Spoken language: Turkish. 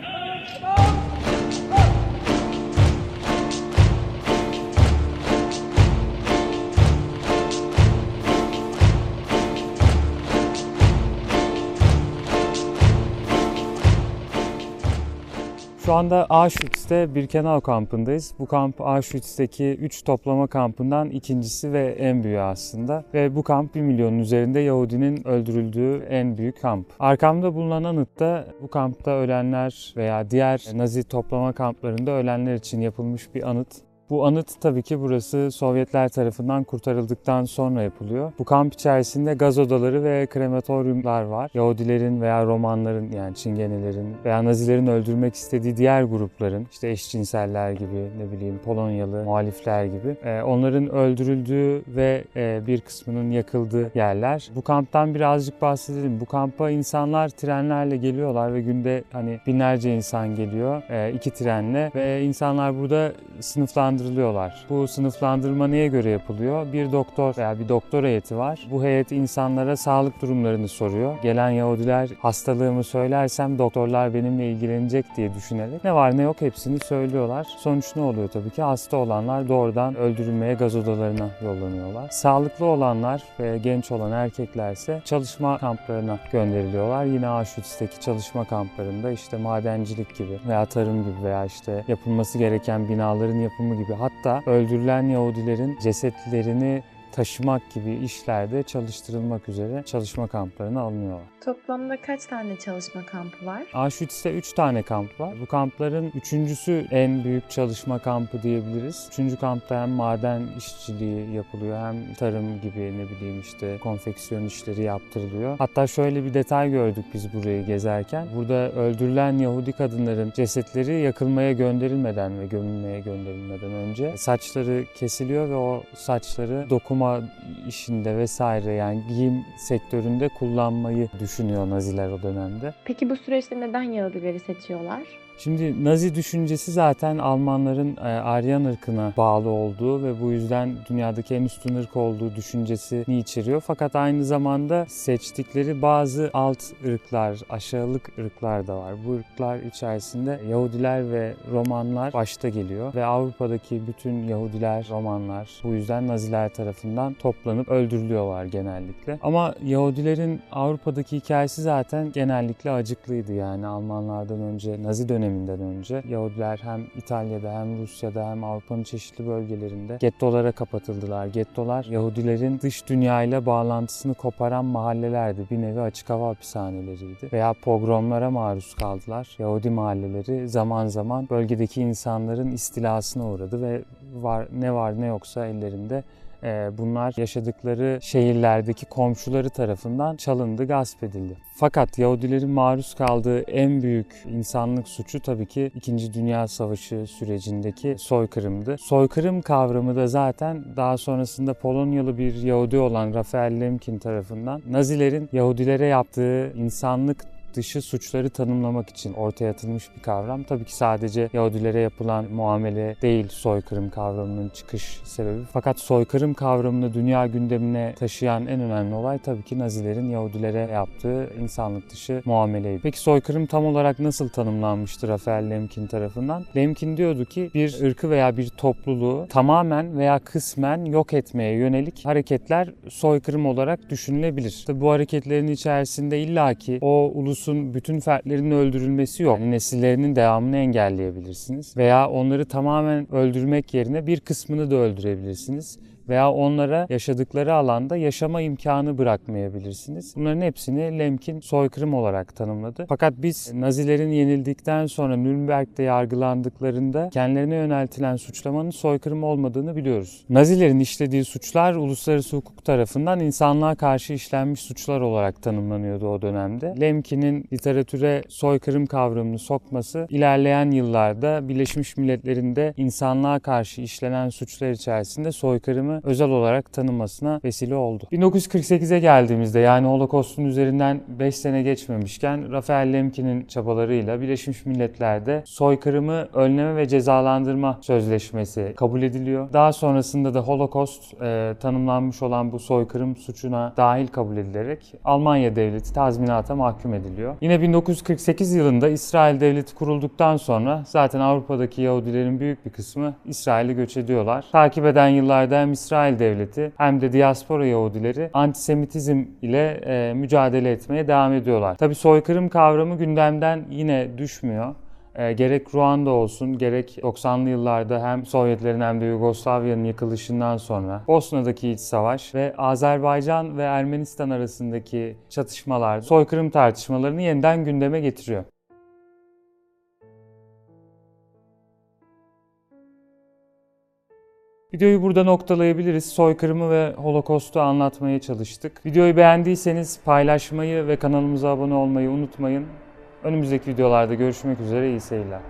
Let's go! Şu anda Auschwitz'te Birkenau kampındayız. Bu kamp Auschwitz'teki 3 toplama kampından ikincisi ve en büyüğü aslında. Ve bu kamp 1 milyonun üzerinde Yahudinin öldürüldüğü en büyük kamp. Arkamda bulunan anıtta bu kampta ölenler veya diğer Nazi toplama kamplarında ölenler için yapılmış bir anıt. Bu anıt tabii ki burası Sovyetler tarafından kurtarıldıktan sonra yapılıyor. Bu kamp içerisinde gaz odaları ve krematoryumlar var. Yahudilerin veya Romanların yani Çingenelerin veya Nazilerin öldürmek istediği diğer grupların işte eşcinseller gibi ne bileyim Polonyalı muhalifler gibi e, onların öldürüldüğü ve e, bir kısmının yakıldığı yerler. Bu kamptan birazcık bahsedelim. Bu kampa insanlar trenlerle geliyorlar ve günde hani binlerce insan geliyor e, iki trenle ve insanlar burada sınıflandırılıyorlar. Bu sınıflandırma neye göre yapılıyor? Bir doktor veya bir doktor heyeti var. Bu heyet insanlara sağlık durumlarını soruyor. Gelen Yahudiler hastalığımı söylersem doktorlar benimle ilgilenecek diye düşünerek ne var ne yok hepsini söylüyorlar. Sonuç ne oluyor tabii ki? Hasta olanlar doğrudan öldürülmeye gaz odalarına yollanıyorlar. Sağlıklı olanlar ve genç olan erkeklerse çalışma kamplarına gönderiliyorlar. Yine Auschwitz'teki çalışma kamplarında işte madencilik gibi veya tarım gibi veya işte yapılması gereken binaların yapımı gibi hatta öldürülen Yahudilerin cesetlerini taşımak gibi işlerde çalıştırılmak üzere çalışma kamplarına alınıyorlar. Toplamda kaç tane çalışma kampı var? Auschwitz'te 3 tane kamp var. Bu kampların üçüncüsü en büyük çalışma kampı diyebiliriz. Üçüncü kampta hem maden işçiliği yapılıyor hem tarım gibi ne bileyim işte konfeksiyon işleri yaptırılıyor. Hatta şöyle bir detay gördük biz burayı gezerken. Burada öldürülen Yahudi kadınların cesetleri yakılmaya gönderilmeden ve gömülmeye gönderilmeden önce saçları kesiliyor ve o saçları dokuma işinde vesaire yani giyim sektöründe kullanmayı düşünüyor Naziler o dönemde. Peki bu süreçte neden Yahudileri seçiyorlar? Şimdi Nazi düşüncesi zaten Almanların e, Aryan ırkına bağlı olduğu ve bu yüzden dünyadaki en üstün ırk olduğu düşüncesini içeriyor. Fakat aynı zamanda seçtikleri bazı alt ırklar, aşağılık ırklar da var. Bu ırklar içerisinde Yahudiler ve Romanlar başta geliyor ve Avrupa'daki bütün Yahudiler, Romanlar bu yüzden Naziler tarafından toplanıp öldürülüyorlar genellikle. Ama Yahudilerin Avrupa'daki hikayesi zaten genellikle acıklıydı yani Almanlardan önce Nazi dönemi döneminden önce Yahudiler hem İtalya'da hem Rusya'da hem Avrupa'nın çeşitli bölgelerinde gettolara kapatıldılar. Gettolar Yahudilerin dış dünyayla bağlantısını koparan mahallelerdi. Bir nevi açık hava hapishaneleriydi. Veya pogromlara maruz kaldılar. Yahudi mahalleleri zaman zaman bölgedeki insanların istilasına uğradı ve var ne var ne yoksa ellerinde bunlar yaşadıkları şehirlerdeki komşuları tarafından çalındı, gasp edildi. Fakat Yahudilerin maruz kaldığı en büyük insanlık suçu tabii ki 2. Dünya Savaşı sürecindeki soykırımdı. Soykırım kavramı da zaten daha sonrasında Polonyalı bir Yahudi olan Rafael Lemkin tarafından Nazilerin Yahudilere yaptığı insanlık dışı suçları tanımlamak için ortaya atılmış bir kavram. Tabii ki sadece Yahudilere yapılan muamele değil soykırım kavramının çıkış sebebi. Fakat soykırım kavramını dünya gündemine taşıyan en önemli olay tabii ki Nazilerin Yahudilere yaptığı insanlık dışı muameleydi. Peki soykırım tam olarak nasıl tanımlanmıştır Rafael Lemkin tarafından? Lemkin diyordu ki bir ırkı veya bir topluluğu tamamen veya kısmen yok etmeye yönelik hareketler soykırım olarak düşünülebilir. Tabii bu hareketlerin içerisinde illaki o ulus ulusun bütün fertlerinin öldürülmesi yok. Yani nesillerinin devamını engelleyebilirsiniz. Veya onları tamamen öldürmek yerine bir kısmını da öldürebilirsiniz veya onlara yaşadıkları alanda yaşama imkanı bırakmayabilirsiniz. Bunların hepsini Lemkin soykırım olarak tanımladı. Fakat biz Nazilerin yenildikten sonra Nürnberg'de yargılandıklarında kendilerine yöneltilen suçlamanın soykırım olmadığını biliyoruz. Nazilerin işlediği suçlar uluslararası hukuk tarafından insanlığa karşı işlenmiş suçlar olarak tanımlanıyordu o dönemde. Lemkin'in literatüre soykırım kavramını sokması ilerleyen yıllarda Birleşmiş Milletler'in de insanlığa karşı işlenen suçlar içerisinde soykırımı özel olarak tanınmasına vesile oldu. 1948'e geldiğimizde yani Holokost'un üzerinden 5 sene geçmemişken Rafael Lemkin'in çabalarıyla Birleşmiş Milletler'de soykırımı önleme ve cezalandırma sözleşmesi kabul ediliyor. Daha sonrasında da Holocaust e, tanımlanmış olan bu soykırım suçuna dahil kabul edilerek Almanya devleti tazminata mahkum ediliyor. Yine 1948 yılında İsrail devleti kurulduktan sonra zaten Avrupa'daki Yahudilerin büyük bir kısmı İsrail'e göç ediyorlar. Takip eden yıllarda hem İsrail devleti hem de diaspora Yahudileri antisemitizm ile e, mücadele etmeye devam ediyorlar. Tabi soykırım kavramı gündemden yine düşmüyor. E, gerek Ruanda olsun gerek 90'lı yıllarda hem Sovyetlerin hem de Yugoslavya'nın yıkılışından sonra Bosna'daki iç savaş ve Azerbaycan ve Ermenistan arasındaki çatışmalar soykırım tartışmalarını yeniden gündeme getiriyor. Videoyu burada noktalayabiliriz. Soykırımı ve Holocaust'u anlatmaya çalıştık. Videoyu beğendiyseniz paylaşmayı ve kanalımıza abone olmayı unutmayın. Önümüzdeki videolarda görüşmek üzere iyi seyirler.